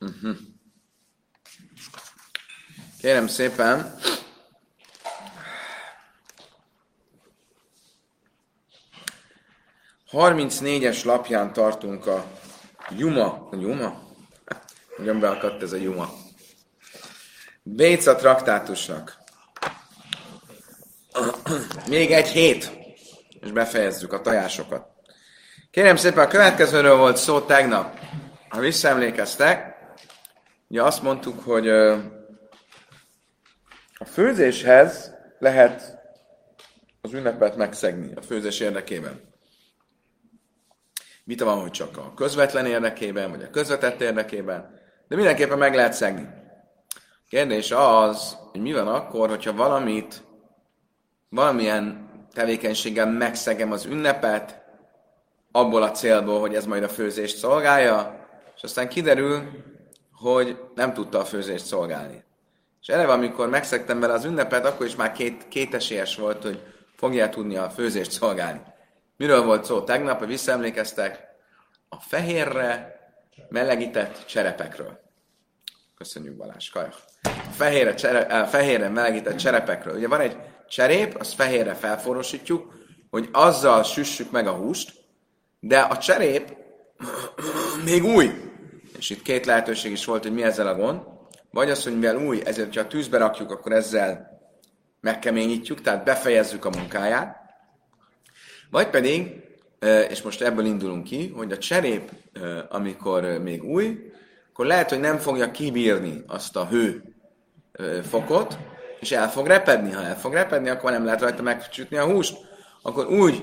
Uh-huh. Kérem szépen, Harmincnégyes lapján tartunk a Juma. A Juma? Hogyan beakadt ez a Juma? Béca traktátusnak. Még egy hét, és befejezzük a tajásokat. Kérem szépen, a következőről volt szó tegnap. Ha visszaemlékeztek, ugye azt mondtuk, hogy a főzéshez lehet az ünnepet megszegni a főzés érdekében. Vita van, hogy csak a közvetlen érdekében, vagy a közvetett érdekében, de mindenképpen meg lehet szegni. Kérdés az, hogy mi van akkor, hogyha valamit, valamilyen tevékenységgel megszegem az ünnepet, abból a célból, hogy ez majd a főzést szolgálja, és aztán kiderül, hogy nem tudta a főzést szolgálni. És eleve, amikor megszegtem vele az ünnepet, akkor is már két, két esélyes volt, hogy fogja tudni a főzést szolgálni. Miről volt szó tegnap, hogy visszaemlékeztek? A fehérre melegített cserepekről. Köszönjük Balázs, kajak. A fehérre, csere, a fehérre melegített cserepekről. Ugye van egy cserép, azt fehérre felforosítjuk, hogy azzal süssük meg a húst, de a cserép még új. És itt két lehetőség is volt, hogy mi ezzel a gond. Vagy az, hogy mivel új, ezért, ha tűzbe rakjuk, akkor ezzel megkeményítjük, tehát befejezzük a munkáját. Vagy pedig, és most ebből indulunk ki, hogy a cserép, amikor még új, akkor lehet, hogy nem fogja kibírni azt a hő fokot, és el fog repedni. Ha el fog repedni, akkor nem lehet rajta megcsütni a húst. Akkor úgy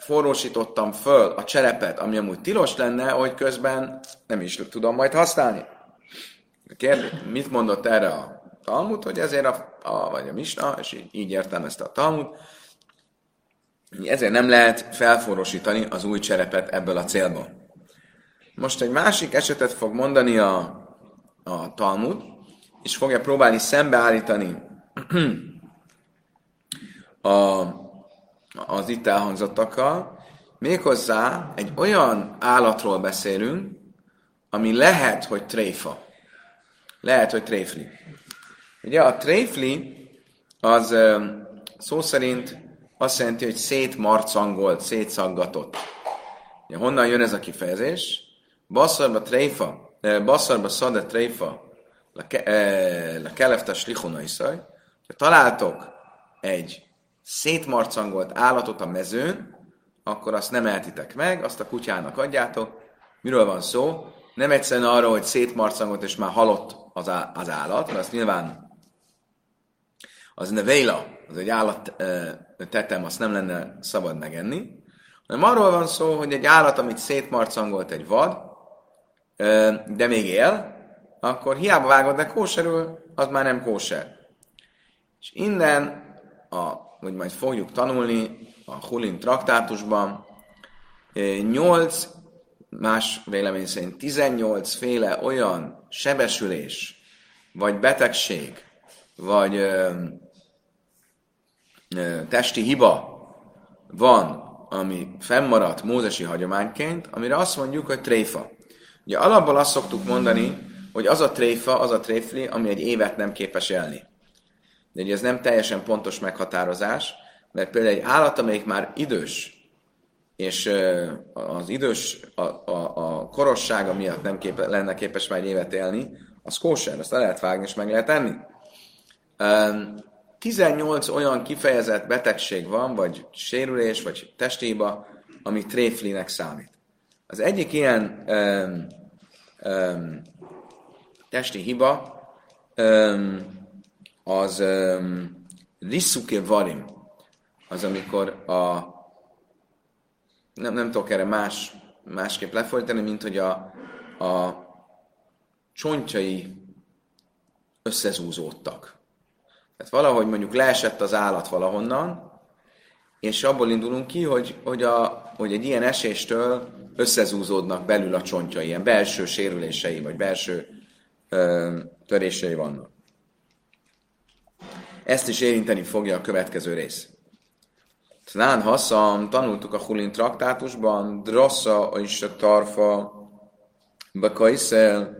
forrósítottam föl a cserepet, ami amúgy tilos lenne, hogy közben nem is tudom majd használni. Kérdés, mit mondott erre a Talmud, hogy ezért a, a vagy a Misna, és így, így értelmezte a Talmud, ezért nem lehet felforrósítani az új cserepet ebből a célból. Most egy másik esetet fog mondani a, a Talmud, és fogja próbálni szembeállítani a, az itt elhangzottakkal, méghozzá egy olyan állatról beszélünk, ami lehet, hogy tréfa. Lehet, hogy tréfli. Ugye a tréfli az szó szerint azt jelenti, hogy szétmarcangolt, szétszaggatott. Ugye, honnan jön ez a kifejezés? Basszarba tréfa, basszarba szade tréfa, la kelefte slichona iszaj. Ha találtok egy szétmarcangolt állatot a mezőn, akkor azt nem eltitek meg, azt a kutyának adjátok. Miről van szó? Nem egyszerűen arról, hogy szétmarcangolt és már halott az, á, az állat, mert azt nyilván az nevéla, az egy állat tetem, azt nem lenne szabad megenni, hanem arról van szó, hogy egy állat, amit szétmarcangolt egy vad, de még él, akkor hiába vágod de kóserül, az már nem kóser. És innen, a, hogy majd fogjuk tanulni a Hulin traktátusban, 8, más vélemény szerint 18 féle olyan sebesülés, vagy betegség, vagy ö, ö, testi hiba van, ami fennmaradt mózesi hagyományként, amire azt mondjuk, hogy tréfa. Ugye alapból azt szoktuk mondani, hogy az a tréfa, az a tréfli, ami egy évet nem képes élni. De ugye ez nem teljesen pontos meghatározás, mert például egy állat, amelyik már idős, és az idős, a, a, a korossága miatt nem képe, lenne képes már egy évet élni, az kóser, azt le lehet vágni, és meg lehet enni. 18 olyan kifejezett betegség van, vagy sérülés, vagy testéba, ami tréflinek számít. Az egyik ilyen um, um, testi hiba um, az um, rissuke varim, az amikor a nem, nem tudok erre más, másképp lefordítani, mint hogy a, a csontjai összezúzódtak. Tehát valahogy mondjuk leesett az állat valahonnan, és abból indulunk ki, hogy, hogy, a, hogy egy ilyen eséstől összezúzódnak belül a csontjai, ilyen belső sérülései, vagy belső ö, törései vannak. Ezt is érinteni fogja a következő rész. Tnán Hasszam, tanultuk a Hulin traktátusban, Drassa és a Tarfa Bakajszel,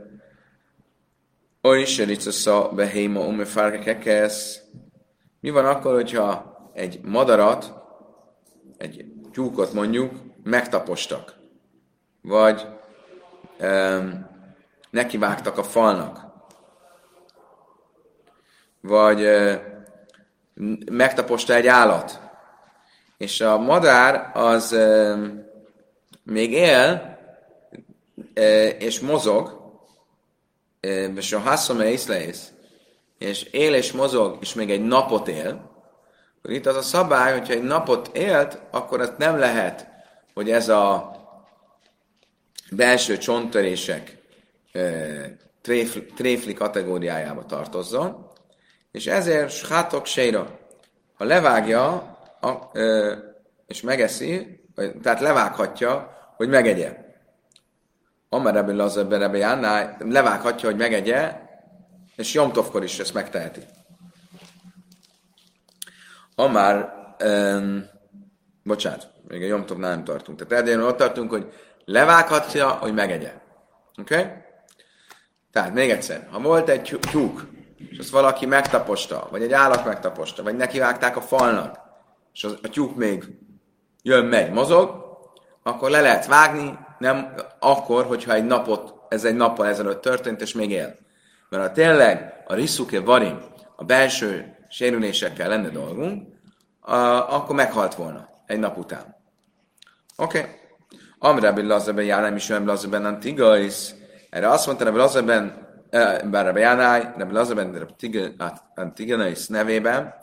oly sericasza behéma umefárkekesz. Mi van akkor, hogyha egy madarat, egy tyúkot mondjuk, megtapostak? Vagy um, nekivágtak a falnak? Vagy megtaposta egy állat? És a madár az még él, és mozog, és a haszom észleész, és él és mozog, és még egy napot él, akkor itt az a szabály, hogyha egy napot élt, akkor ez nem lehet, hogy ez a belső csontörések tréfli, tréfli kategóriájába tartozzon, és ezért sátok séra, ha levágja a, ö, és megeszi, tehát levághatja, hogy megegye. Lazar Rebbe Jánnál levághatja, hogy megegye, és Jomtovkor is ezt megteheti. Amár, bocsánat, még a Jomtovnál nem tartunk. Tehát eldén ott tartunk, hogy levághatja, hogy megegye. Oké? Okay? Tehát még egyszer, ha volt egy tyúk, és azt valaki megtaposta, vagy egy állat megtaposta, vagy nekivágták a falnak, és az, a tyúk még jön, megy, mozog, akkor le lehet vágni, nem akkor, hogyha egy napot, ez egy nappal ezelőtt történt, és még él. Mert ha tényleg a riszuke varim, a belső sérülésekkel lenne dolgunk, a, akkor meghalt volna egy nap után. Oké. Okay. Amrabi Lazarben járnám is olyan Lazarben Antigais. Erre azt mondta Rabbi Lazarben, bár Rabbi Jánáj, Rabbi Lazarben Antigais nevében,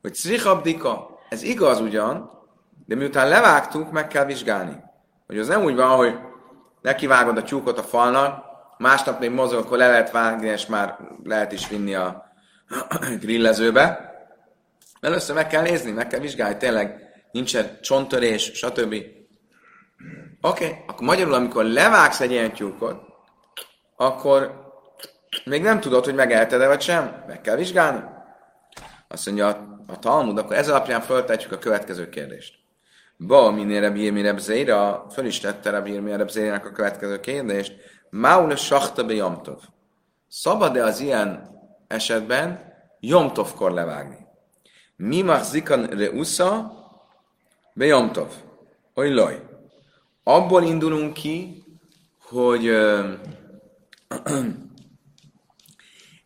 hogy Szrichabdika, ez igaz ugyan, de miután levágtuk, meg kell vizsgálni. Hogy az nem úgy van, hogy nekivágod a tyúkot a falnak, másnap még mozog, akkor le lehet vágni, és már lehet is vinni a grillezőbe. Először meg kell nézni, meg kell vizsgálni, tényleg nincsen csontörés, stb. Oké, okay. akkor magyarul, amikor levágsz egy ilyen tyúkot, akkor még nem tudod, hogy megelted-e vagy sem. Meg kell vizsgálni. Azt mondja a, a Talmud, akkor ez alapján föltetjük a következő kérdést. Ba, minél Rabbi Irmi Rebzeira, föl is tette Rebzeirának a következő kérdést. Maule sakta be Jomtov. Szabad-e az ilyen esetben Jomtovkor levágni? Mi zikan reusza be Jomtov. Oly loj. Abból indulunk ki, hogy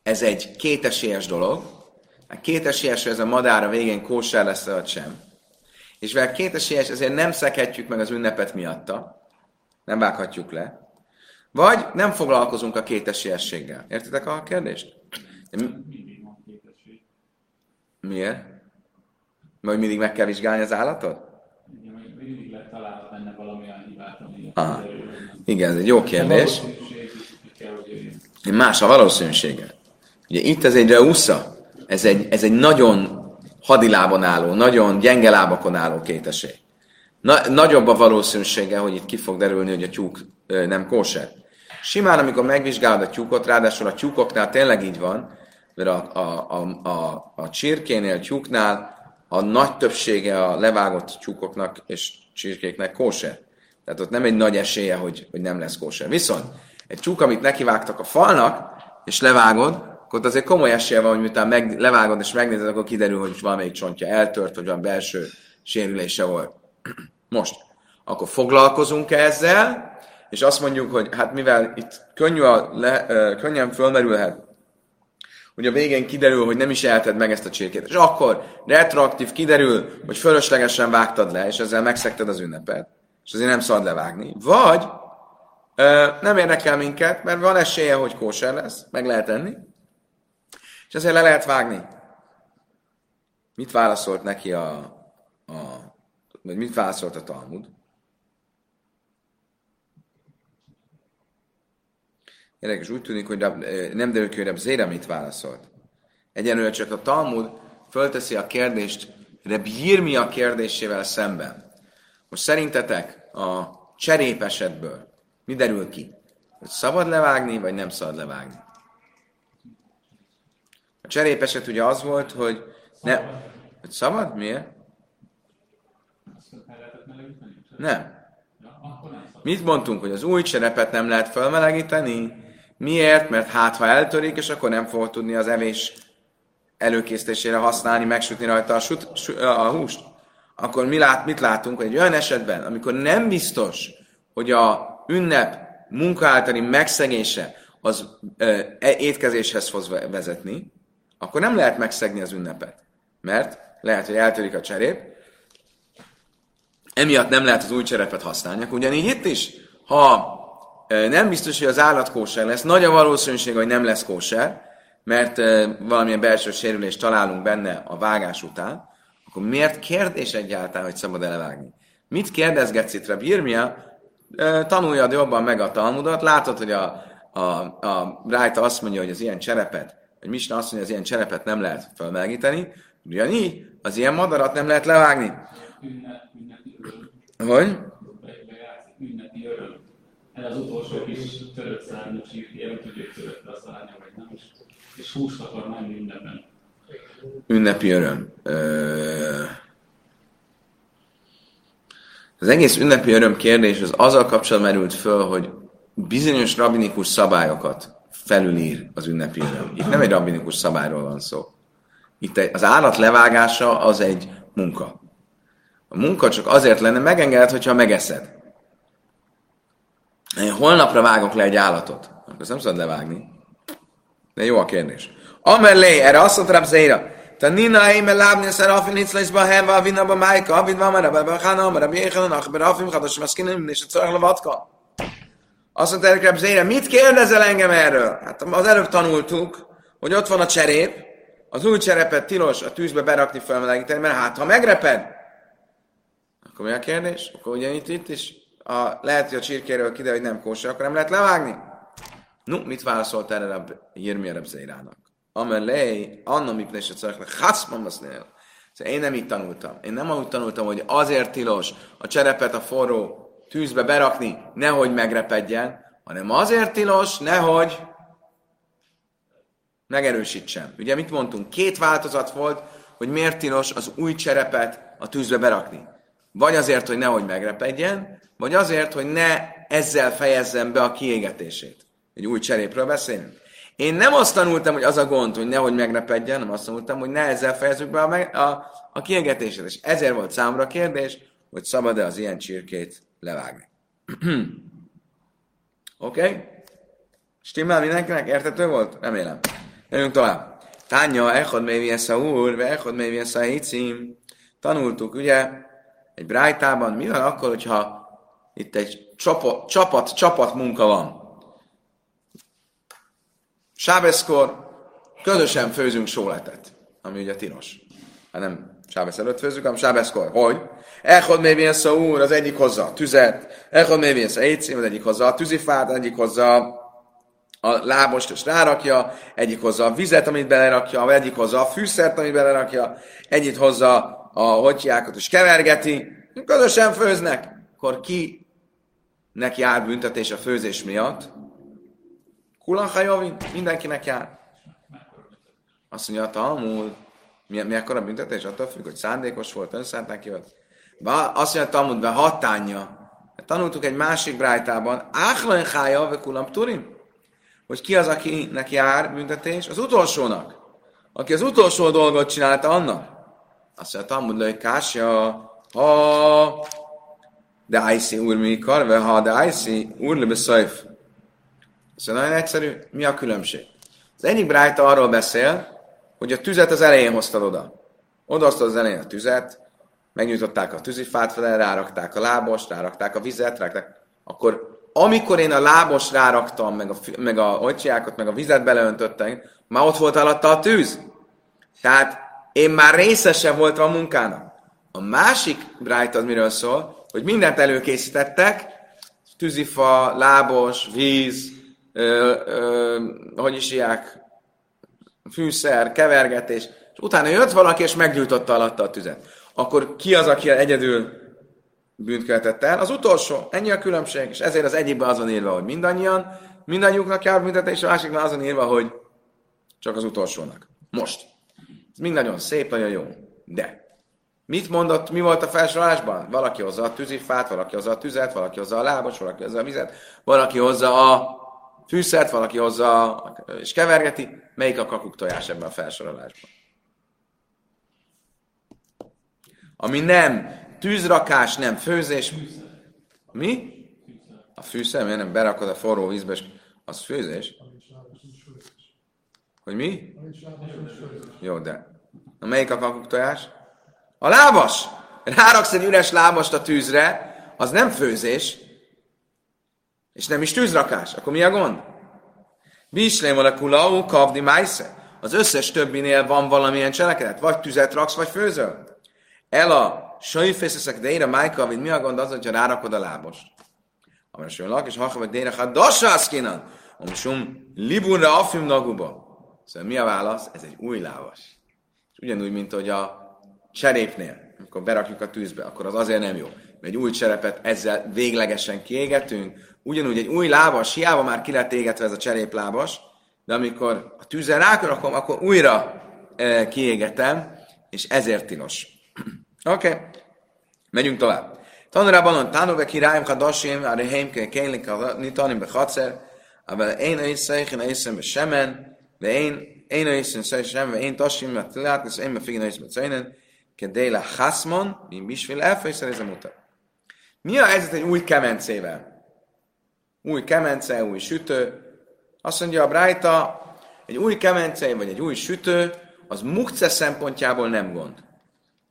ez egy kétesélyes dolog. A kétesélyes, hogy ez a madár a végén kósár lesz, vagy sem és mivel kétesélyes, ezért nem szekhetjük meg az ünnepet miatta, nem vághatjuk le, vagy nem foglalkozunk a kétesélyességgel. Értitek a kérdést? Miért? Mert mindig meg kell vizsgálni az állatot? Mindig benne valamilyen hibát, ami ah, Igen, ez egy jó kérdés. Más a valószínűsége. Ugye itt ez egy reusza, ez egy, ez egy nagyon hadilában álló, nagyon gyenge lábakon álló kéteség. Na, nagyobb a valószínűsége, hogy itt ki fog derülni, hogy a tyúk nem kóser. Simán, amikor megvizsgálod a tyúkot, ráadásul a tyúkoknál tényleg így van, mert a, a, a, a, a csirkénél, a tyúknál a nagy többsége a levágott tyúkoknak és csirkéknek kóser. Tehát ott nem egy nagy esélye, hogy, hogy nem lesz kóser. Viszont egy tyúk, amit nekivágtak a falnak, és levágod, akkor azért komoly esélye van, hogy miután meg, levágod és megnézed, akkor kiderül, hogy valamelyik csontja eltört, hogy van belső sérülése volt. Most, akkor foglalkozunk -e ezzel, és azt mondjuk, hogy hát mivel itt könnyű a le, könnyen fölmerülhet, hogy a végén kiderül, hogy nem is elted meg ezt a csirkét. És akkor retroaktív kiderül, hogy fölöslegesen vágtad le, és ezzel megszekted az ünnepet, és azért nem szabad levágni. Vagy nem érdekel minket, mert van esélye, hogy kóser lesz, meg lehet enni, és ezért le lehet vágni. Mit válaszolt neki a, a vagy mit válaszolt a Talmud? Érdekes, úgy tűnik, hogy nem derül ki, hogy Zéra mit válaszolt. Egyenlőre csak a Talmud fölteszi a kérdést Reb a kérdésével szemben. Most szerintetek a cserép esetből mi derül ki? Hogy szabad levágni, vagy nem szabad levágni? A cserép eset ugye az volt, hogy ne... Hogy szabad? Miért? Nem. Mit mondtunk, hogy az új cserepet nem lehet felmelegíteni? Miért? Mert hát, ha eltörik, és akkor nem fog tudni az evés előkészítésére használni, megsütni rajta a, süt, sü- a húst. Akkor mi lát, mit látunk, hogy egy olyan esetben, amikor nem biztos, hogy a ünnep munka általi megszegése az ö, e- étkezéshez fog ve- vezetni, akkor nem lehet megszegni az ünnepet. Mert lehet, hogy eltörik a cserép, emiatt nem lehet az új cserepet használni. Akkor ugyanígy itt is, ha nem biztos, hogy az állat kóser lesz, nagy a valószínűség, hogy nem lesz kóser, mert valamilyen belső sérülést találunk benne a vágás után, akkor miért kérdés egyáltalán, hogy szabad elevágni? Mit kérdezgetsz itt, Rabbi Irmia? Tanuljad jobban meg a Talmudot, látod, hogy a, a, a Rájta azt mondja, hogy az ilyen cserepet, vagy Misna azt mondja, hogy az ilyen cserepet nem lehet felmelegíteni, ugyanígy az ilyen madarat nem lehet levágni. Hogy? Ez az utolsó kis törött szárnyú csirkéje, nem tudjuk törött a szárnya, vagy nem, és, és húst akar menni ünnepen. ünnepi öröm. Ö... Az egész ünnepi öröm kérdés az azzal kapcsolatban merült föl, hogy bizonyos rabinikus szabályokat felülír az ünnepi öröm. Itt nem egy rabinikus szabályról van szó. Itt az állat levágása az egy munka. A munka csak azért lenne megengedett, hogyha megeszed. Én holnapra vágok le egy állatot, akkor azt nem szabad levágni. De jó a kérdés. Amelé, erre azt mondta Rabzeira. Tanina eime lábni a szerafin hitzleisba heva a vinna ba májka, avid van mara, bebe chana, mara biéchen, ach, berafim, chados, maszkinem, és a czorach levatka. Azt mondta Erik Rabzeira, mit kérdezel engem erről? Hát az előbb tanultuk, hogy ott van a cserép, az új cserepet tilos a tűzbe berakni, felmelegíteni, mert hát ha megreped, akkor mi a kérdés? Akkor ugye itt, is a, lehet, hogy a csirkéről kiderül, hogy nem kósa, akkor nem lehet levágni. No, mit válaszolt erre a Jirmi Rebzeirának? Amelé, anna mipne se szarek, haszmam basznél. Szóval én nem így tanultam. Én nem úgy tanultam, hogy azért tilos a cserepet a forró tűzbe berakni, nehogy megrepedjen, hanem azért tilos, nehogy megerősítsem. Ugye mit mondtunk? Két változat volt, hogy miért tilos az új cserepet a tűzbe berakni. Vagy azért, hogy nehogy megrepedjen, vagy azért, hogy ne ezzel fejezzem be a kiégetését. Egy új cserépről beszélünk. Én nem azt tanultam, hogy az a gond, hogy nehogy megrepedjen, hanem azt tanultam, hogy ne ezzel fejezzük be a, a, a kiégetését. És ezért volt számomra a kérdés, hogy szabad-e az ilyen csirkét levágni. Oké? Okay? Stimmel mindenkinek? Értető volt? Remélem. Jövünk tovább. Tánya, echod mévi a úr, ve echod mévi a hicim. Tanultuk, ugye, egy brájtában, mi van akkor, hogyha itt egy csapat, csapat, csapat munka van. Sábeszkor közösen főzünk sóletet, ami ugye tilos. Hát nem Sábesz előtt főzünk, hanem Sábeszkor. Hogy? Echod a úr, az egyik hozza a tüzet, echod a étszím, az egyik hozza a tűzifát, az egyik hozza a lábost és rárakja, egyik hozza a vizet, amit belerakja, egyik hozza a fűszert, amit belerakja, egyik hozza a hotyákat és kevergeti, közösen főznek. Akkor ki neki jár büntetés a főzés miatt? Kulanhajovin, mindenkinek jár. Azt mondja, a Talmud, mi, mi akkora büntetés? Attól függ, hogy szándékos volt, önszántán volt. Azt mondja, a Talmud, be hatánya. Tanultuk egy másik brájtában, Áhlan hája, ve kulam turim. Hogy ki az, akinek jár büntetés? Az utolsónak. Aki az utolsó dolgot csinálta annak. Azt mondja, a Talmud, hogy kásja, ha de ájszi úr mi karve, ha de ájszi úr lebe szajf. Szóval nagyon egyszerű, mi a különbség? Az egyik brájta arról beszél, hogy a tüzet az elején hoztad oda. Oda hoztad az elején a tüzet, megnyújtották a tűzifát vele, rárakták a lábost, rárakták a vizet, rárakták. Akkor amikor én a lábos ráraktam, meg a, meg a ocsjákat, meg a vizet beleöntöttem, már ott volt alatta a tűz. Tehát én már részese voltam a munkának. A másik brájt az miről szól, hogy mindent előkészítettek, tűzifa, lábos, víz, ö, ö, hogy is iják, fűszer, kevergetés, és utána jött valaki, és meggyújtotta alatta a tüzet. Akkor ki az, aki egyedül bűnt el? Az utolsó. Ennyi a különbség. És ezért az egyikben azon írva, hogy mindannyian, mindannyiuknak jár büntetés, a másikban azon írva, hogy csak az utolsónak. Most. Ez mind nagyon szép, nagyon jó. De Mit mondott, mi volt a felsorolásban? Valaki hozza a tűzifát, valaki hozza a tüzet, valaki hozza a lábos, valaki hozza a vizet, valaki hozza a fűszert, valaki hozza és kevergeti. Melyik a kakuk tojás ebben a felsorolásban? Ami nem tűzrakás, nem főzés. Mi? A fűszer, miért nem berakod a forró vízbe, és az főzés? Hogy mi? Jó, de a melyik a kakuk tojás? A lábas! Ráraksz egy üres lábast a tűzre, az nem főzés, és nem is tűzrakás. Akkor mi a gond? Bislém a kulau, kavdi májsze. Az összes többinél van valamilyen cselekedet. Vagy tüzet raksz, vagy főzöl. El a sajfészeszek deire májka, amit mi a gond az, hogyha rárakod a lábast. Amire sőn lak, és hacha vagy deire hát dasászkinan. Omsum libunra afim naguba. Szóval mi a válasz? Ez egy új lábas. És ugyanúgy, mint hogy a cserépnél, amikor berakjuk a tűzbe, akkor az azért nem jó. Egy új cserepet ezzel véglegesen kiégetünk, ugyanúgy egy új lábas, hiába már ki lett égetve ez a cseréplábas, de amikor a tűzzel rákarakom, akkor újra e, kiégetem, és ezért tilos. Oké, okay. megyünk tovább. Tanulában Tánóbe királyom hadasim, a rehémke kénlik a nitanim be hatszer, אבל אין איסן איסן בשמן, ואין אין איסן שמן, ואין תושים מתלת, נסעים מפיגן איסן בציינן, כדי לחסמון, בשביל אפס, ez a mutat. Mi a helyzet egy új kemencével? Új kemence, új sütő. Azt mondja a Brájta, egy új kemence vagy egy új sütő, az mukce szempontjából nem gond.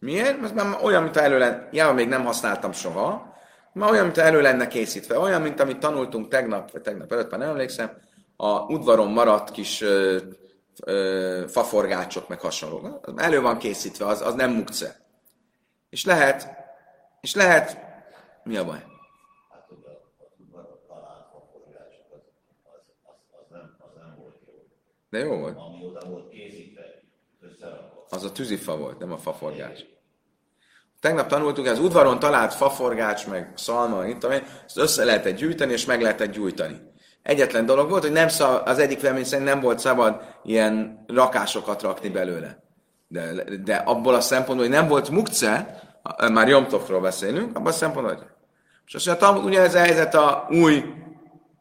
Miért? Mert már olyan, mint elő lenne, já, még nem használtam soha, már olyan, mint elő lenne készítve. Olyan, mint amit tanultunk tegnap, vagy tegnap előtt, már nem emlékszem, a udvaron maradt kis ö, ö, faforgácsok, meg hasonló. Elő van készítve, az, az nem mukce. És lehet, és lehet, mi a baj? De jó volt. Az a tűzifa volt, nem a faforgács. Tegnap tanultuk, az udvaron talált faforgács, meg szalma, itt, ezt össze lehetett gyűjteni, és meg lehetett gyújtani. Egyetlen dolog volt, hogy nem szab, az egyik vélemény szerint nem volt szabad ilyen rakásokat rakni belőle. De, de abból a szempontból, hogy nem volt mukce, már Jomtofról beszélünk, abban a szempontból, hogy... És azt mondja, ugye ez a helyzet a új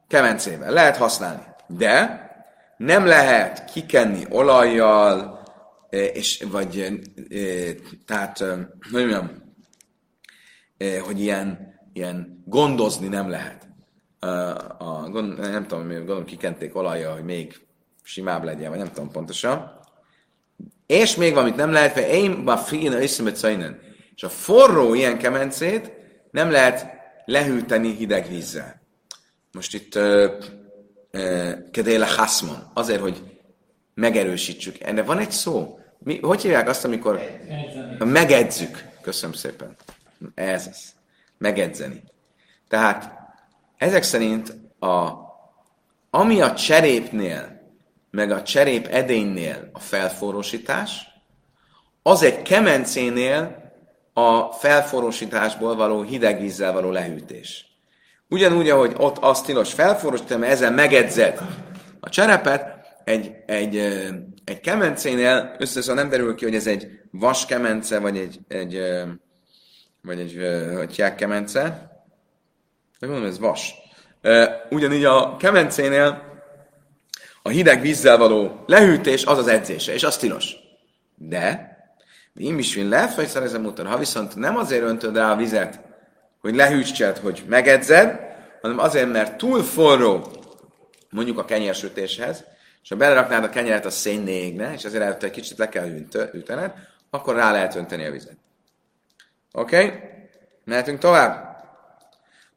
kemencével. Lehet használni. De nem lehet kikenni olajjal, és, vagy, tehát, hogy mondjam, hogy ilyen, ilyen gondozni nem lehet. A, gond, nem tudom, gondolom kikenték olajjal, hogy még simább legyen, vagy nem tudom pontosan. És még valamit nem lehet, mert én ma fina iszmet És a forró ilyen kemencét nem lehet lehűteni hideg vízzel. Most itt kedéle haszmon, azért, hogy megerősítsük. Ennek van egy szó. Mi, hogy hívják azt, amikor megedzük? Köszönöm szépen. Ez az. Megedzeni. Tehát ezek szerint a, ami a cserépnél, meg a cserép edénynél a felforrósítás, az egy kemencénél a felforrósításból való hideg vízzel való lehűtés. Ugyanúgy, ahogy ott az tilos felforrósítani, mert ezzel megedzed a cserepet, egy, egy, egy kemencénél összesen nem derül ki, hogy ez egy vas kemence, vagy egy, egy vagy egy, hogy kemence. De mondom, ez vas. Ugyanígy a kemencénél a hideg vízzel való lehűtés az az edzése, és az tilos. De, én is vin lefejszerezem motor, ha viszont nem azért öntöd rá a vizet, hogy lehűtsed, hogy megedzed, hanem azért, mert túl forró, mondjuk a kenyérsütéshez, és ha beleraknád a kenyeret, a szénné égne, és ezért előtte egy kicsit le kell ütened, akkor rá lehet önteni a vizet. Oké? Okay? Mehetünk tovább.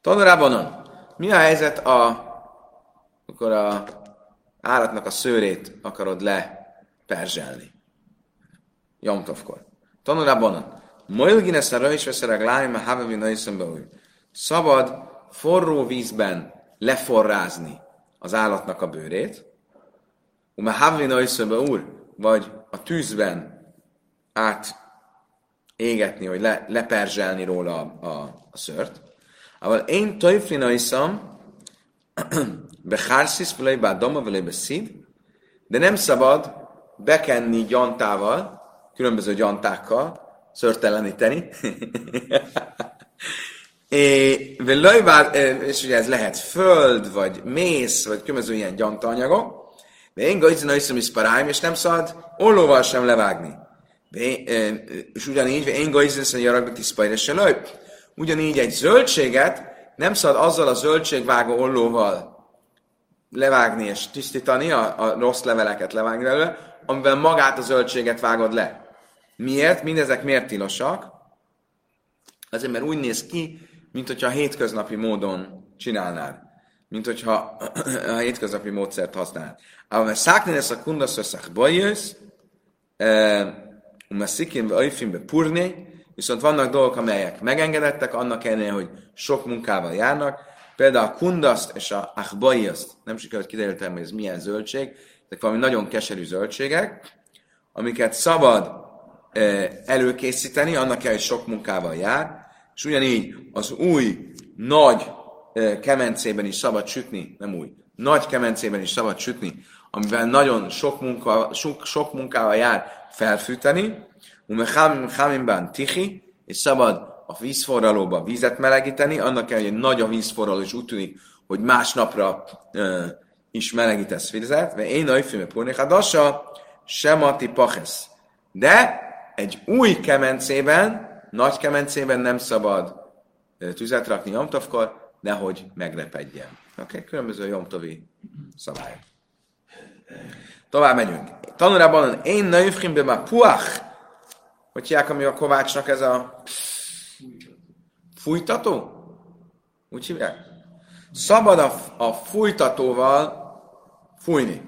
Tanulában mi a helyzet, a, akkor a állatnak a szőrét akarod leperzselni? Jomtovkor. Tanulában Moilgines a röjs veszer a gláim a havevi Szabad forró vízben leforrázni az állatnak a bőrét, Uma havina úr, vagy a tűzben át égetni, vagy le, leperzselni róla a, a, a szört. Aval én tojflina iszam, behárszis, vele be doma, vele be szíd, de nem szabad bekenni gyantával, különböző gyantákkal, szörteleníteni. és ugye ez lehet föld, vagy mész, vagy különböző ilyen gyantaanyagok. Én gajzina iszom is paráim, és nem szabad ollóval sem levágni. És ugyanígy, én gajzina iszom jaragat iszpajra löjp. Ugyanígy egy zöldséget nem szabad azzal a zöldségvágó ollóval levágni és tisztítani, a, a rossz leveleket levágni belőle, amivel magát a zöldséget vágod le. Miért? Mindezek miért tilosak? Azért, mert úgy néz ki, mint hogyha hétköznapi módon csinálnád. Mint hogyha a hétköznapi módszert használnád. Ám szákni lesz a kundasz összek bajössz, um a szikin be purné, viszont vannak dolgok, amelyek megengedettek, annak ellenére, hogy sok munkával járnak. Például a kundaszt és a achbaiaszt, nem sikerült kiderültem, hogy ez milyen zöldség, ezek valami nagyon keserű zöldségek, amiket szabad előkészíteni, annak kell, hogy sok munkával jár, és ugyanígy az új, nagy kemencében is szabad sütni, nem új, nagy kemencében is szabad sütni, amivel nagyon sok, munka, sok, sok munkával jár felfűteni, umechamimban tichi, és szabad a vízforralóba vízet melegíteni, annak kell, hogy nagy a vízforraló, és úgy tűnik, hogy másnapra uh, is melegítesz vizet, mert én a filmbe purnéhadassa, semati pachesz. De egy új kemencében nagy kemencében nem szabad tüzet rakni jomtovkor, nehogy megrepedjen. Oké, okay? különböző jomtovi szabályok. Tovább megyünk. Tanulában én nőfrimbe már puach, hogy hívják, ami a kovácsnak ez a fújtató? Úgy hívják? Szabad a, a fújtatóval fújni.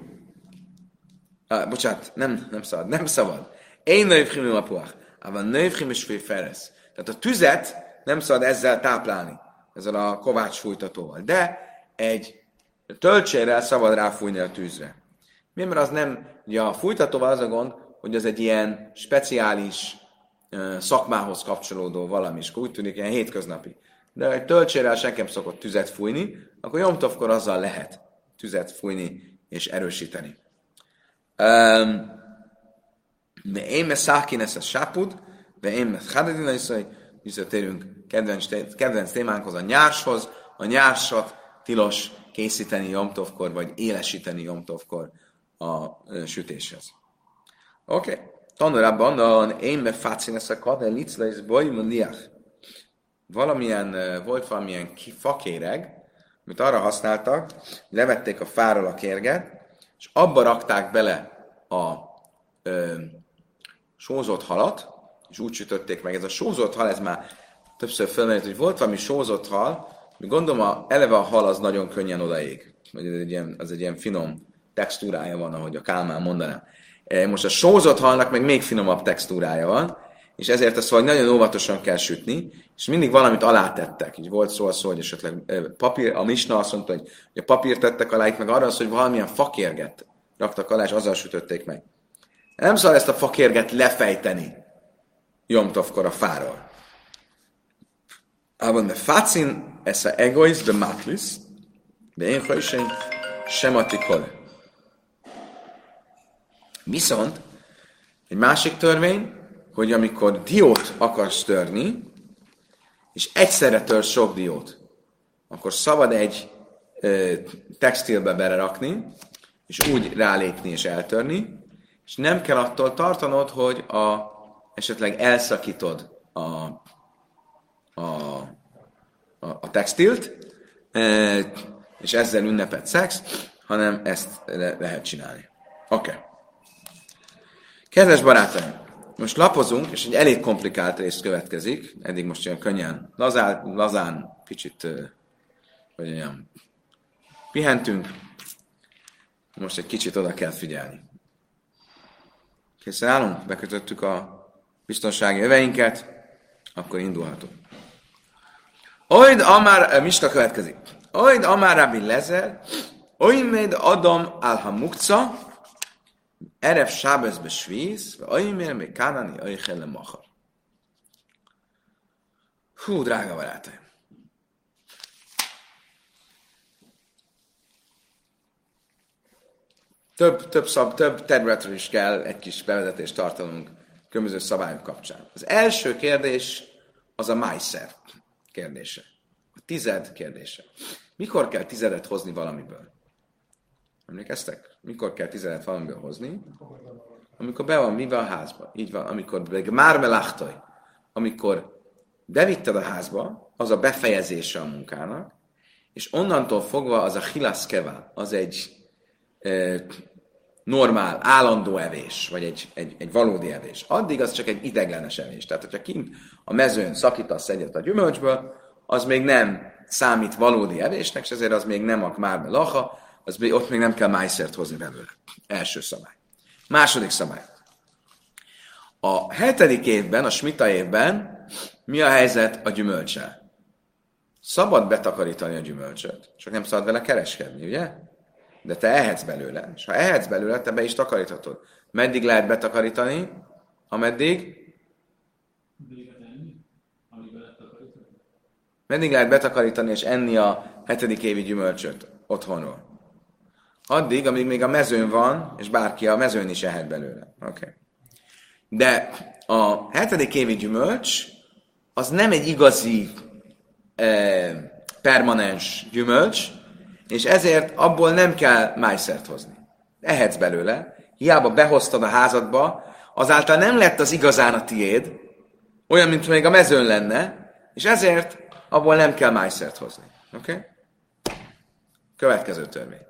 Ah, bocsánat, nem, nem szabad, nem szabad. Én nőfrimbe a puach. Ava nővchim és feresz. Tehát a tüzet nem szabad ezzel táplálni, ezzel a kovács fújtatóval. De egy töltsérrel szabad ráfújni a tűzre. Mi, mert az nem, ugye a fújtatóval az a gond, hogy az egy ilyen speciális szakmához kapcsolódó valami, és úgy tűnik ilyen hétköznapi. De egy töltsérrel senki szokott tüzet fújni, akkor Jomtovkor azzal lehet tüzet fújni és erősíteni. Um, de én me szákin ezt a sápud, de én me hadedina is, visszatérünk kedvenc, kedvenc témánkhoz, a nyárshoz. A nyársat tilos készíteni jomtovkor, vagy élesíteni jomtovkor a sütéshez. Oké. Okay. Tanulában a én me fácin ezt a kade licla és bajmuniach. Valamilyen, volt valamilyen fakéreg, amit arra használtak, levették a fáról a kérget, és abba rakták bele a ö, sózott halat, és úgy sütötték meg. Ez a sózott hal, ez már többször felmerült, hogy volt valami sózott hal, mi gondolom, a, eleve a hal az nagyon könnyen odaég. Vagy ez egy ilyen, az egy ilyen finom textúrája van, ahogy a Kálmán mondaná. E, most a sózott halnak meg még finomabb textúrája van, és ezért azt vagy nagyon óvatosan kell sütni, és mindig valamit alátettek. Így volt szó, szó hogy esetleg e, papír, a misna azt mondta, hogy, hogy a papír tettek alá, itt meg arra az, hogy valamilyen fakérget raktak alá, és azzal sütötték meg. Nem szabad ezt a fakérget lefejteni Jomtovkor a fáról. Aber ne facin ez a egois de matlis, de én hajsen sematikol. Viszont egy másik törvény, hogy amikor diót akarsz törni, és egyszerre tör sok diót, akkor szabad egy ö, textilbe belerakni, és úgy rálépni és eltörni, és nem kell attól tartanod, hogy a, esetleg elszakítod a, a, a, a textilt, e, és ezzel ünnepet szex, hanem ezt le, lehet csinálni. Oké. Okay. Kedves barátaim, most lapozunk, és egy elég komplikált rész következik, eddig most olyan könnyen, lazán, lazán kicsit, hogy olyan, pihentünk, most egy kicsit oda kell figyelni. Készen állunk, bekötöttük a biztonsági öveinket, akkor indulhatunk. Oid Amár, eh, Mista következik. Oid Amár Rabbi Lezer, Oimed Adam Alhamukca, Erev Sábezbe Svíz, Oimér még Kánani, Oichelle Machar. Hú, drága barátaim! Több, több, szab, több területről is kell egy kis bevezetést tartanunk különböző szabályok kapcsán. Az első kérdés az a májszer kérdése. A tized kérdése. Mikor kell tizedet hozni valamiből? Emlékeztek? Mikor kell tizedet valamiből hozni? Amikor be van, mi van a házba. Így van, amikor már melachtaj, amikor bevitted a házba, az a befejezése a munkának, és onnantól fogva az a hilaszkeva, az egy normál, állandó evés, vagy egy, egy, egy valódi evés. Addig az csak egy ideglenes evés. Tehát, hogyha kint a mezőn szakítasz egyet a gyümölcsből, az még nem számít valódi evésnek, és ezért az még nem a már laha, az még, ott még nem kell májszert hozni belőle. Első szabály. Második szabály. A hetedik évben, a smita évben mi a helyzet a gyümölcsel? Szabad betakarítani a gyümölcsöt, csak nem szabad vele kereskedni, ugye? De te ehetsz belőle, és ha ehetsz belőle, te be is takaríthatod. Meddig lehet betakarítani? Ameddig? Meddig lehet betakarítani és enni a hetedik évi gyümölcsöt otthonról? Addig, amíg még a mezőn van, és bárki a mezőn is ehet belőle. Okay. De a hetedik évi gyümölcs az nem egy igazi eh, permanens gyümölcs, és ezért abból nem kell májszert hozni. Ehetsz belőle, hiába behoztad a házadba, azáltal nem lett az igazán a tiéd, olyan, mint még a mezőn lenne, és ezért abból nem kell májszert hozni. Oké? Okay? Következő törvény.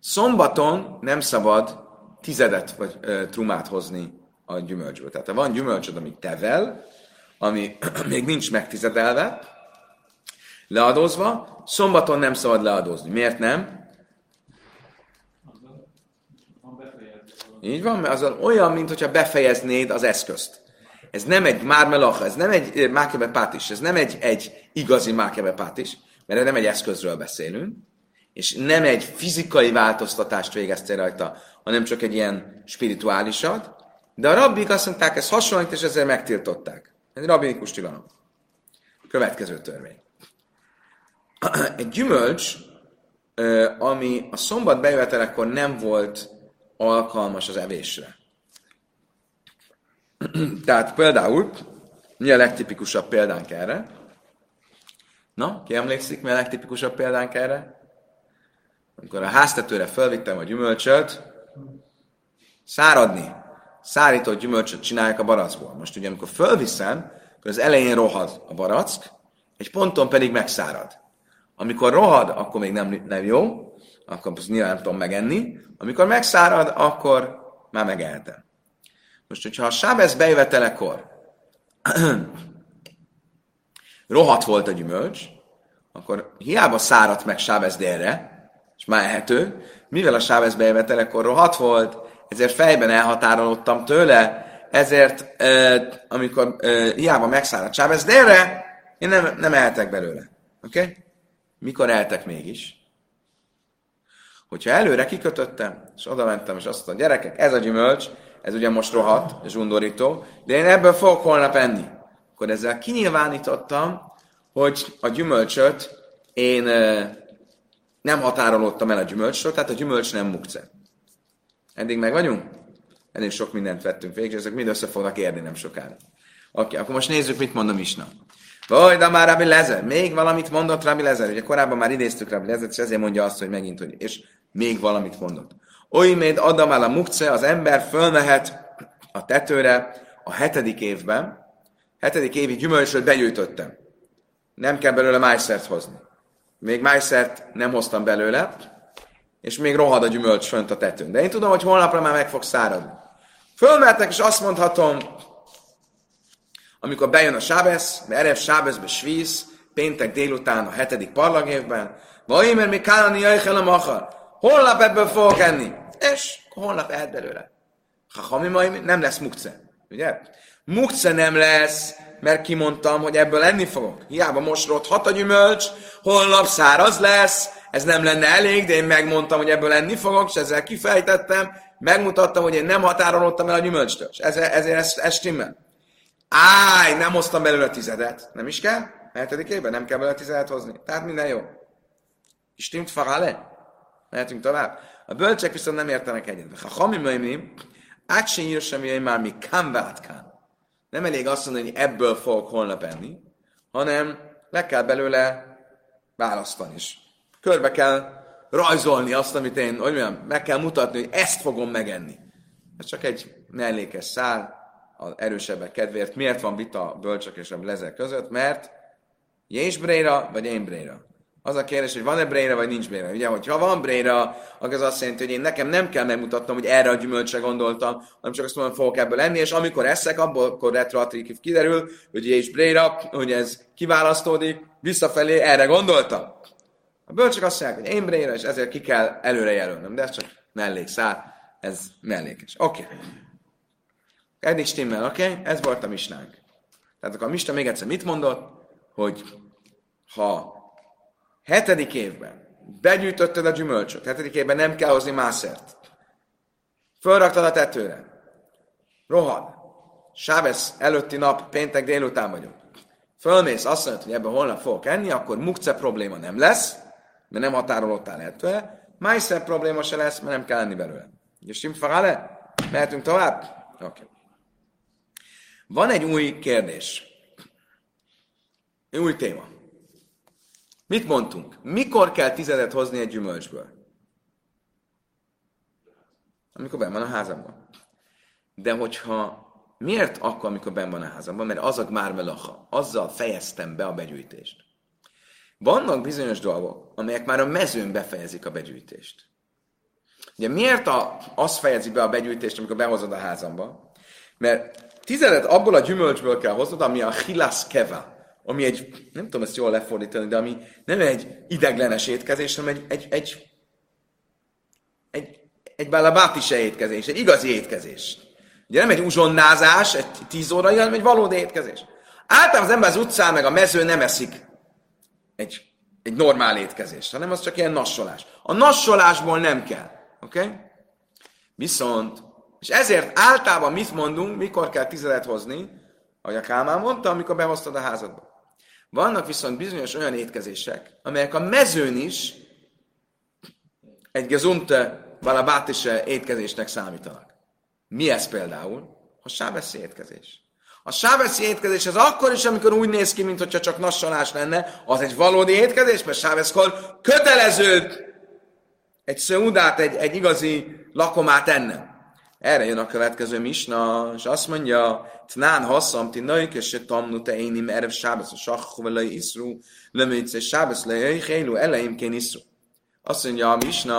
Szombaton nem szabad tizedet vagy ö, trumát hozni a gyümölcsből. Tehát ha van gyümölcsöd, ami tevel, ami még nincs megtizedelve, leadózva, szombaton nem szabad leadózni. Miért nem? Így van, mert az olyan, mint befejeznéd az eszközt. Ez nem egy mármelacha, ez nem egy mákebe pátis, ez nem egy, egy igazi mákebe pátis, mert nem egy eszközről beszélünk, és nem egy fizikai változtatást végeztél rajta, hanem csak egy ilyen spirituálisat, de a rabbik azt mondták, ez hasonlít, és ezzel megtiltották. Ez egy rabbinikus tilalom. Következő törvény. Egy gyümölcs, ami a szombat bejövetelekor nem volt alkalmas az evésre. Tehát például, mi a legtipikusabb példánk erre? Na, ki emlékszik, mi a legtipikusabb példánk erre? Amikor a háztetőre felvittem a gyümölcsöt, száradni, szárított gyümölcsöt csinálják a barackból. Most ugye, amikor fölviszem, akkor az elején rohad a barack, egy ponton pedig megszárad. Amikor rohad, akkor még nem, nem jó, akkor azt nyilván nem tudom megenni. Amikor megszárad, akkor már megehetem. Most, hogyha a sábesz bejövetelekor rohadt volt a gyümölcs, akkor hiába száradt meg sábesz délre, és már ehető, mivel a sábesz bejövetelekor rohadt volt, ezért fejben elhatárolódtam tőle, ezért amikor hiába megszáradt sábesz délre, én nem, nem ehetek belőle. Oké? Okay? Mikor eltek mégis? Hogyha előre kikötöttem, és oda mentem, és azt mondtam, gyerekek, ez a gyümölcs, ez ugye most rohadt, és undorító, de én ebből fogok holnap enni. Akkor ezzel kinyilvánítottam, hogy a gyümölcsöt én nem határolódtam el a gyümölcsről, tehát a gyümölcs nem mukce. Eddig meg vagyunk? Elég sok mindent vettünk végig, ezek mind össze fognak érni nem sokára. Oké, akkor most nézzük, mit mondom Isna. Vagy, de már Rabbi Lezer. Még valamit mondott Rabbi Lezer. Ugye korábban már idéztük Rabbi Lezer, és ezért mondja azt, hogy megint, hogy és még valamit mondott. Oly még adam el a mukce, az ember fölmehet a tetőre a hetedik évben, hetedik évi gyümölcsöt begyűjtöttem. Nem kell belőle májszert hozni. Még májszert nem hoztam belőle, és még rohad a gyümölcs fönt a tetőn. De én tudom, hogy holnapra már meg fog száradni. Fölmehetek, és azt mondhatom, amikor bejön a Sábesz, Erev Sábeszbe svíz, péntek délután a hetedik parlagévben, vagy mert még Kálani Jajjel a Machar. Holnap ebből fogok enni. És holnap ehet belőle. Ha mi majd nem lesz mukce. Ugye? Mukce nem lesz, mert kimondtam, hogy ebből enni fogok. Hiába most hat a gyümölcs, holnap száraz lesz, ez nem lenne elég, de én megmondtam, hogy ebből enni fogok, és ezzel kifejtettem, megmutattam, hogy én nem határolódtam el a gyümölcstől. És ezért, ezért ez, ez stimmel. Áj, nem hoztam belőle tizedet. Nem is kell? Hetedik évben nem kell belőle tizedet hozni. Tehát minden jó. Stimmt farale? Mehetünk tovább. A bölcsek viszont nem értenek egyet. Ha hami möjmi, át sem már mi kán nem elég azt mondani, hogy ebből fogok holnap enni, hanem le kell belőle választani is. Körbe kell rajzolni azt, amit én, hogy mondjam, meg kell mutatni, hogy ezt fogom megenni. Ez csak egy mellékes szál, az erősebbek kedvéért. Miért van vita bölcsök és a lezek között? Mert Jés Bréra, vagy én Bréra? Az a kérdés, hogy van-e Bréra, vagy nincs Bréra. Ugye, hogyha van Bréra, akkor az azt jelenti, hogy én nekem nem kell megmutatnom, hogy erre a gyümölcsre gondoltam, hanem csak azt mondom, fogok ebből enni, és amikor eszek, abból akkor retroaktív kiderül, hogy Jés Bréra, hogy ez kiválasztódik, visszafelé erre gondoltam. A bölcsök azt mondják, hogy én Bréra, és ezért ki kell előre jelölnöm, de ez csak mellékszál, ez mellékes. Oké. Okay. Eddig stimmel, oké? Okay? Ez volt a misnánk. Tehát akkor a misna még egyszer mit mondott? Hogy ha hetedik évben begyűjtötted a gyümölcsöt, hetedik évben nem kell hozni mászert, fölraktad a tetőre, rohad, Sábesz előtti nap, péntek délután vagyok, fölmész, azt mondod, hogy ebben holnap fogok enni, akkor mukce probléma nem lesz, mert nem határolottál ettől, májszer probléma se lesz, mert nem kell enni belőle. És simfagale? Mehetünk tovább? Oké. Okay. Van egy új kérdés. Egy új téma. Mit mondtunk? Mikor kell tizedet hozni egy gyümölcsből? Amikor benn van a házamban. De hogyha miért akkor, amikor benn van a házamban? Mert az a már melacha. Azzal fejeztem be a begyűjtést. Vannak bizonyos dolgok, amelyek már a mezőn befejezik a begyűjtést. Ugye miért a, az fejezi be a begyűjtést, amikor behozod a házamba? Mert tizedet abból a gyümölcsből kell hoznod, ami a hilas keva, ami egy, nem tudom ezt jól lefordítani, de ami nem egy ideglenes étkezés, hanem egy, egy, egy, egy, egy balabátise étkezés, egy igazi étkezés. Ugye nem egy uzsonnázás, egy tíz órai, hanem egy valódi étkezés. Általában az ember az utcán meg a mező nem eszik egy, egy normál étkezést, hanem az csak ilyen nassolás. A nassolásból nem kell. Oké? Okay? Viszont, és ezért általában mit mondunk, mikor kell tizedet hozni, ahogy a Kálmán mondta, amikor behoztad a házadba. Vannak viszont bizonyos olyan étkezések, amelyek a mezőn is egy gezunte valabátise étkezésnek számítanak. Mi ez például? A sábeszi étkezés. A sábeszi étkezés az akkor is, amikor úgy néz ki, mintha csak nassalás lenne, az egy valódi étkezés, mert sábeszkor kötelező egy szőudát, egy, egy igazi lakomát ennem. Erre jön a következő misna, és azt mondja, Tnán hasszam ti nők, és se tamnu te énim erev sábesz a sakhu vele iszru, lemőjtsz sábesz le hélu eleimkén iszru. Azt mondja a misna,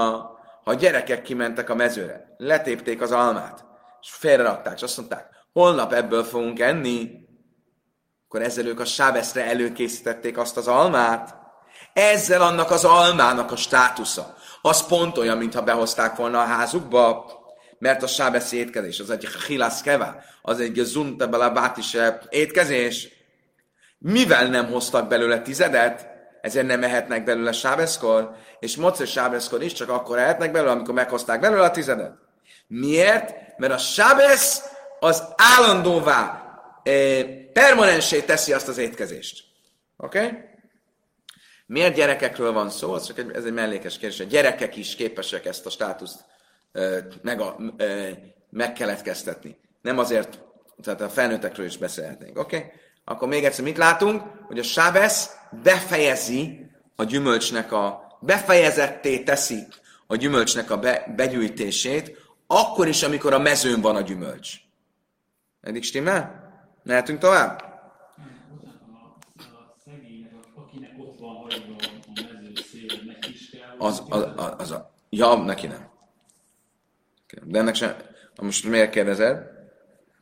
ha a gyerekek kimentek a mezőre, letépték az almát, és félrerakták, és azt mondták, holnap ebből fogunk enni, akkor ezzel ők a sábeszre előkészítették azt az almát, ezzel annak az almának a státusza, az pont olyan, mintha behozták volna a házukba, mert a sábeszi étkezés, az egy hilász keva, az egy zunta belabátise étkezés. Mivel nem hoztak belőle tizedet, ezért nem ehetnek belőle sábeszkor, és moce sábeszkor is csak akkor ehetnek belőle, amikor meghozták belőle a tizedet. Miért? Mert a sábesz az állandóvá, eh, permanensé teszi azt az étkezést. Oké? Okay? Miért gyerekekről van szó? Az csak egy, ez egy mellékes kérdés. A gyerekek is képesek ezt a státuszt meg a, megkeletkeztetni. Nem azért, tehát a felnőttekről is beszélhetnénk. Oké? Okay? Akkor még egyszer mit látunk? Hogy a sábesz befejezi a gyümölcsnek a, befejezetté teszi a gyümölcsnek a be, begyűjtését, akkor is, amikor a mezőn van a gyümölcs. Eddig stimmel? Mehetünk tovább? Az, az, az, az a, ja, neki nem. De ennek sem, most miért kérdezed?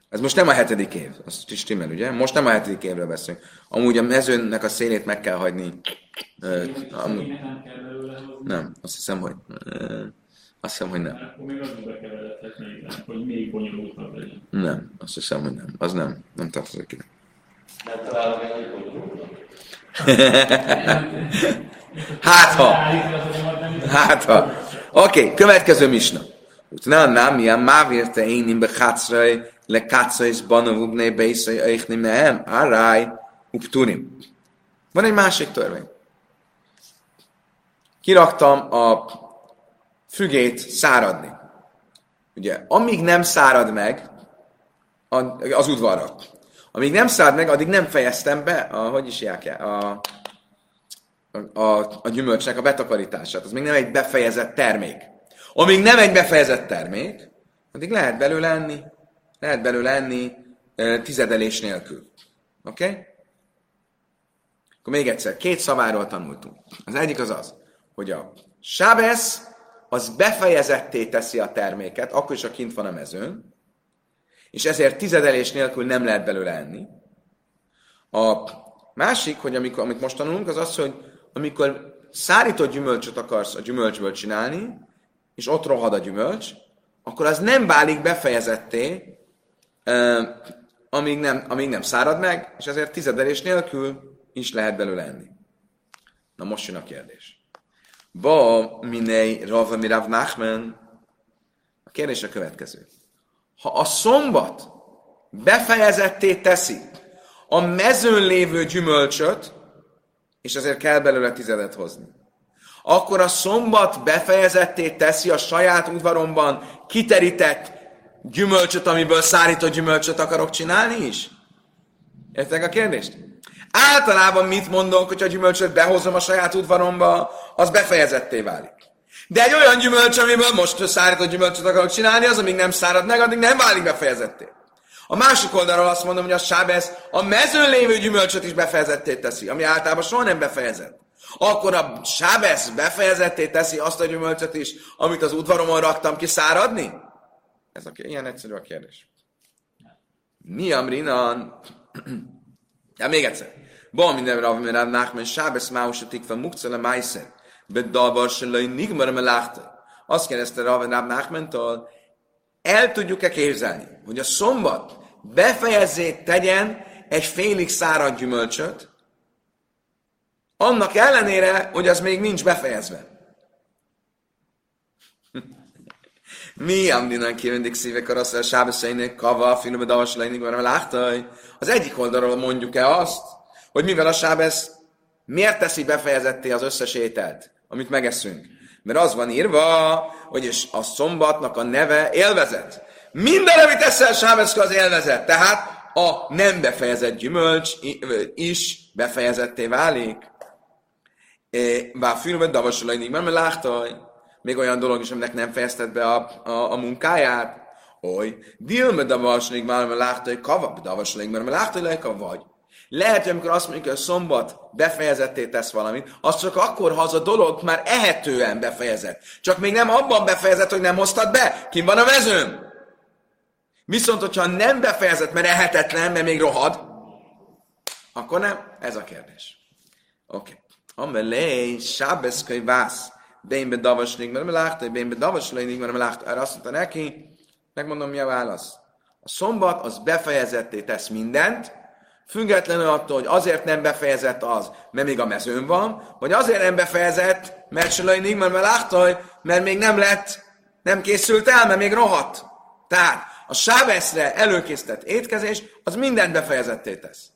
Ez most nem a hetedik év, az is stimmel, ugye? Most nem a hetedik évre beszélünk. Amúgy a mezőnek a szélét meg kell hagyni. Uh, amúgy, nem, azt hiszem, hogy uh, azt hiszem, hogy nem. Nem, azt hiszem, hogy nem. Az nem, nem tartozik ide. hát ha. Hát ha. Oké, okay, következő misna. Utna nami a mávir te énim bechatzrai le katzais banavu bnei beisai eichni mehem arai upturim. Van egy másik törvény. Kiraktam a fügét száradni. Ugye, amíg nem szárad meg az udvarra, Amíg nem szállt meg, addig nem fejeztem be, a, hogy is járják, a, a, a, a gyümölcsnek a betakarítását. Az még nem egy befejezett termék. Amíg nem egy befejezett termék, addig lehet belőle enni, lehet belőle enni tizedelés nélkül. Oké? Okay? Akkor még egyszer, két szaváról tanultunk. Az egyik az az, hogy a sábesz az befejezetté teszi a terméket, akkor is, ha kint van a mezőn, és ezért tizedelés nélkül nem lehet belőle enni. A másik, hogy amikor, amit most tanulunk, az az, hogy amikor szárított gyümölcsöt akarsz a gyümölcsből csinálni, és ott rohad a gyümölcs, akkor az nem válik befejezetté, amíg nem, amíg nem szárad meg, és ezért tizedelés nélkül is lehet belőle enni. Na most jön a kérdés. Ba minei rava mirav nachmen. A kérdés a következő. Ha a szombat befejezetté teszi a mezőn lévő gyümölcsöt, és ezért kell belőle tizedet hozni, akkor a szombat befejezetté teszi a saját udvaromban kiterített gyümölcsöt, amiből szárított gyümölcsöt akarok csinálni is? Értek a kérdést? Általában mit mondok, hogy a gyümölcsöt behozom a saját udvaromba, az befejezetté válik. De egy olyan gyümölcs, amiből most szárított gyümölcsöt akarok csinálni, az, amíg nem szárad meg, addig nem válik befejezetté. A másik oldalról azt mondom, hogy a sábesz a mezőn lévő gyümölcsöt is befejezetté teszi, ami általában soha nem befejezett. Akkor a sábesz befejezetté teszi azt a gyümölcsöt is, amit az udvaromon raktam ki száradni? Ez a, ilyen egyszerű a kérdés. Mi amrinan? Ja, még egyszer. Ba minden Rav Merav Nachman Sábesz Máusa Tikva Mukcele Májszer Bedavar Selai Nigmar Meláchta. Azt kérdezte Rav Nachmantól, el tudjuk-e képzelni, hogy a szombat befejezzét tegyen egy félig szárad gyümölcsöt, annak ellenére, hogy az még nincs befejezve. Mi amdinan kirendik szívek a rasszal sábeszeinek, kava, finom, davas leinig, láttaj. Az egyik oldalról mondjuk-e azt, hogy mivel a sábesz miért teszi befejezetté az összes ételt, amit megeszünk? Mert az van írva, hogy a szombatnak a neve élvezet. Minden, amit eszel sábeszka, az élvezet. Tehát a nem befejezett gyümölcs is befejezetté válik. Filmet davasolajnig, mert láttaj. Még olyan dolog is, aminek nem fejezted be a, a, a munkáját. Oly, dilme davaslig már láttaj, kava, davaslig, mert láttaj, vagy. Lehet, hogy amikor azt mondjuk, hogy a szombat befejezetté tesz valamit, az csak akkor, ha az a dolog már ehetően befejezett. Csak még nem abban befejezett, hogy nem hoztad be. Kim van a mezőn? Viszont, hogyha nem befejezett, mert ehetetlen, mert még rohad, akkor nem. Ez a kérdés. Oké. Okay. Amelé, sábeszkai vász, bén be davaslik, mert látta, bén be davaslik, mert látta. Erre azt mondta neki, megmondom, mi a válasz. A szombat az befejezetté tesz mindent, Függetlenül attól, hogy azért nem befejezett az, mert még a mezőn van, vagy azért nem befejezett, mert Salai mert láttaj, mert még nem lett, nem készült el, mert még rohadt. Tehát a sábeszre előkészített étkezés, az mindent befejezetté tesz.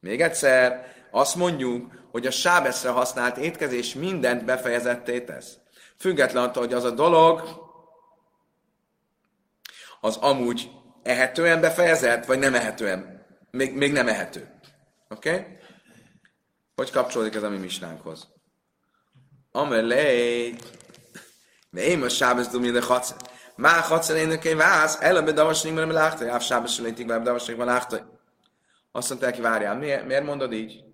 Még egyszer, azt mondjuk, hogy a sábeszre használt étkezés mindent befejezetté tesz. Függetlenül attól, hogy az a dolog, az amúgy ehetően befejezett, vagy nem ehetően? Még, még nem ehető. Oké? Okay? Hogy kapcsolódik ez a mi misnánkhoz? Amelé, én most sábesz dumi de hatszer. Má hatszer én neki vász, előbb davasnik, mert láchtaj, áv sábesz létik, mert davasnik, mert láchtaj. Azt mondta neki, várjál, miért, miért mondod így?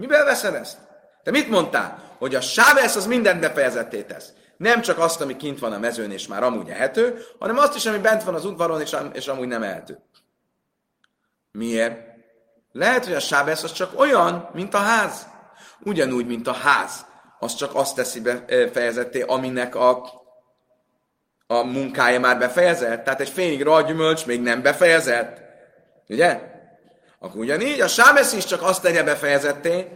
Miben veszed ezt? Te mit mondtál? Hogy a sábesz az mindent befejezetté tesz. Nem csak azt, ami kint van a mezőn, és már amúgy ehető, hanem azt is, ami bent van az udvaron, és, és amúgy nem ehető. Miért? Lehet, hogy a sábesz az csak olyan, mint a ház. Ugyanúgy, mint a ház. Az csak azt teszi befejezetté, aminek a, a munkája már befejezett. Tehát egy félig gyümölcs még nem befejezett. Ugye? Akkor ugyanígy a sábesz is csak azt tegye befejezetté,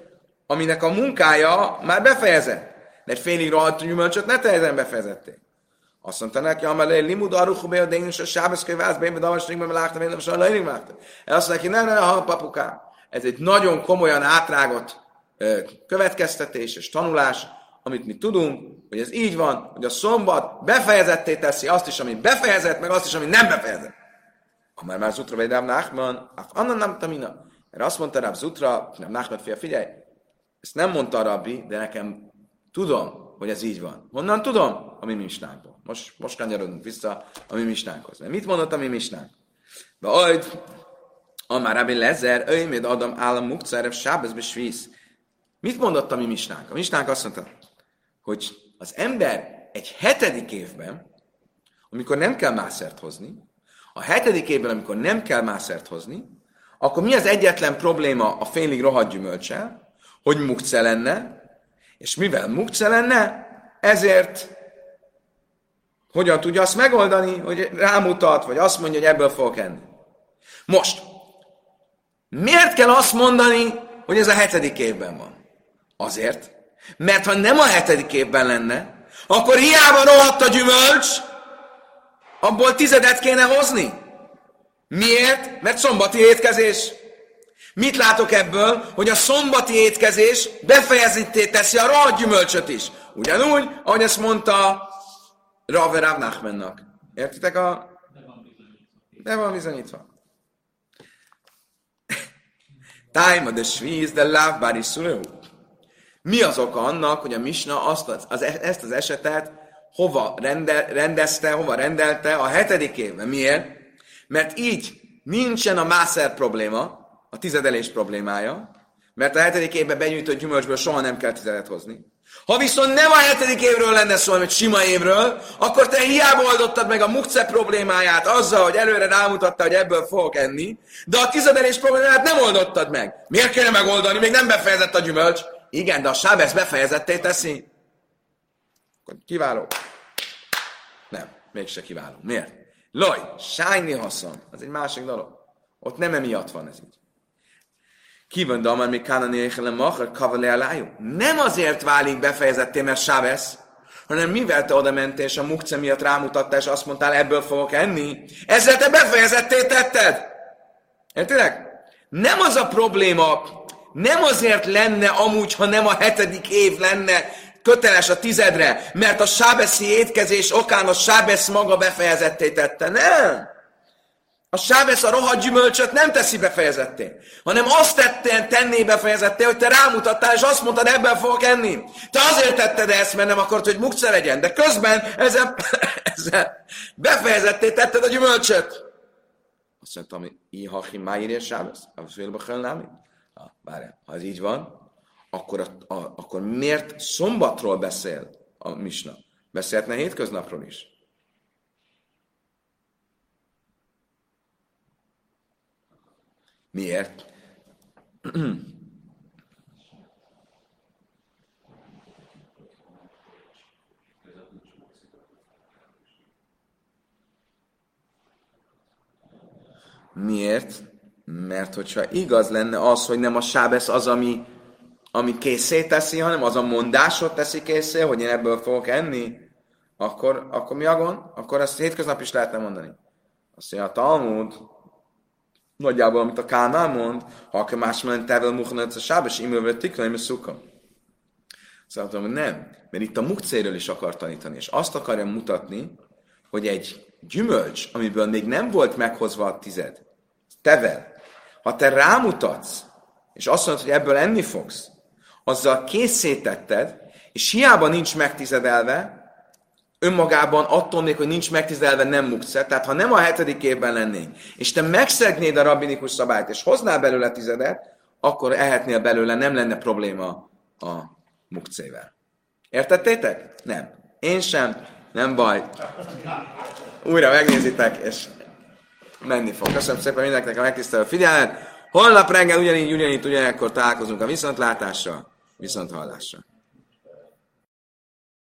aminek a munkája már befejezett de egy félig rohadt gyümölcsöt ne teljesen befejezették. Azt mondta neki, amelé limud aruchu be a dénus a sábeszkönyv vász, bénbe davasnik, mert látta, én nem soha lejlik már. Azt neki, nem, nem, ha papuká. Ez egy nagyon komolyan átrágott következtetés és tanulás, amit mi tudunk, hogy ez így van, hogy a szombat befejezetté teszi azt is, ami befejezett, meg azt is, ami nem befejezett. Amár már Zutra vagy Ráv Nachman, annan nem tamina. Mert azt mondta Ráv Zutra, nem Nachman fia, figyelj, ezt nem mondta a rabbi, de nekem tudom, hogy ez így van. Honnan tudom? A mi misnánkból. Most, most kanyarodunk vissza a mi misnánkhoz. Mert mit mondott a mi misnánk? De majd, amár Rabbi Lezer, öjméd adom állam mukcerev sábezbe svíz. Mit mondott a mi misnánk? A misnánk azt mondta, hogy az ember egy hetedik évben, amikor nem kell mászert hozni, a hetedik évben, amikor nem kell mászert hozni, akkor mi az egyetlen probléma a félig rohadt gyümölcsel? Hogy mukce lenne, és mivel mukce lenne, ezért hogyan tudja azt megoldani, hogy rámutat, vagy azt mondja, hogy ebből fog enni. Most, miért kell azt mondani, hogy ez a hetedik évben van? Azért, mert ha nem a hetedik évben lenne, akkor hiába rohadt a gyümölcs, abból tizedet kéne hozni. Miért? Mert szombati étkezés. Mit látok ebből? Hogy a szombati étkezés befejezetté teszi a rohadt gyümölcsöt is. Ugyanúgy, ahogy ezt mondta Rave Rav. Értitek a... De van bizonyítva. Time de svíz, de lábbári szülő. Mi az oka annak, hogy a Misna azt az, az, ezt az esetet hova rendel, rendezte, hova rendelte a hetedik évben? Miért? Mert így nincsen a mászer probléma, a tizedelés problémája, mert a hetedik évben benyújtott gyümölcsből soha nem kell tizedet hozni. Ha viszont nem a hetedik évről lenne szó, hanem egy sima évről, akkor te hiába oldottad meg a mukce problémáját azzal, hogy előre rámutatta, hogy ebből fogok enni, de a tizedelés problémáját nem oldottad meg. Miért kéne megoldani? Még nem befejezett a gyümölcs. Igen, de a sábesz befejezetté teszi. Kiváló. Mégse kiváló. Miért? Loj, sányi haszon. Az egy másik dolog. Ott nem emiatt van ez így. Kíván damar mi kánani éhelem machar kavale alájú. Nem azért válik befejezetté, mert Sábesz, hanem mivel te oda mentél, és a mukce miatt rámutattál, és azt mondtál, ebből fogok enni, ezzel te befejezetté tetted. Értitek? Nem az a probléma, nem azért lenne amúgy, ha nem a hetedik év lenne köteles a tizedre, mert a sábeszi étkezés okán a sábesz maga befejezetté tette. Nem! A sábesz a rohadt gyümölcsöt nem teszi befejezetté, hanem azt tettél, tenné befejezetté, hogy te rámutattál, és azt mondtad, ebben fogok enni. Te azért tetted ezt, mert nem akarod, hogy mukce legyen, de közben ezzel, ezzel befejezetté tetted a gyümölcsöt. Azt mondtam, hogy ihachi máírja sábesz? A félbe hölnámi? Várjál, ha ez így van, akkor, a, a, akkor miért szombatról beszél a misna? Beszélhetne hétköznapról is. Miért? Miért? Mert hogyha igaz lenne az, hogy nem a sábesz az, ami, ami készé teszi, hanem az a mondásot teszi készé, hogy én ebből fogok enni, akkor, akkor mi a gond? Akkor ezt hétköznap is lehetne mondani. Azt mondja, a Talmud, nagyjából, amit a Kálmán mond, ha akar más ment tevel muhanat a sábes imővel tiklaim a szukam. Szóval hogy nem, mert itt a mukcéről is akar tanítani, és azt akarja mutatni, hogy egy gyümölcs, amiből még nem volt meghozva a tized, tevel, ha te rámutatsz, és azt mondod, hogy ebből enni fogsz, azzal készítetted, és hiába nincs megtizedelve, önmagában attól még, hogy nincs megtizelve, nem muksze. Tehát ha nem a hetedik évben lennénk, és te megszegnéd a rabbinikus szabályt, és hoznál belőle tizedet, akkor ehetnél belőle, nem lenne probléma a mukcével. Értettétek? Nem. Én sem, nem baj. Újra megnézitek, és menni fog. Köszönöm szépen mindenkinek a megtisztelő figyelmet. Holnap reggel ugyanígy, ugyanígy, ugyanekkor találkozunk a viszontlátásra, viszonthallásra.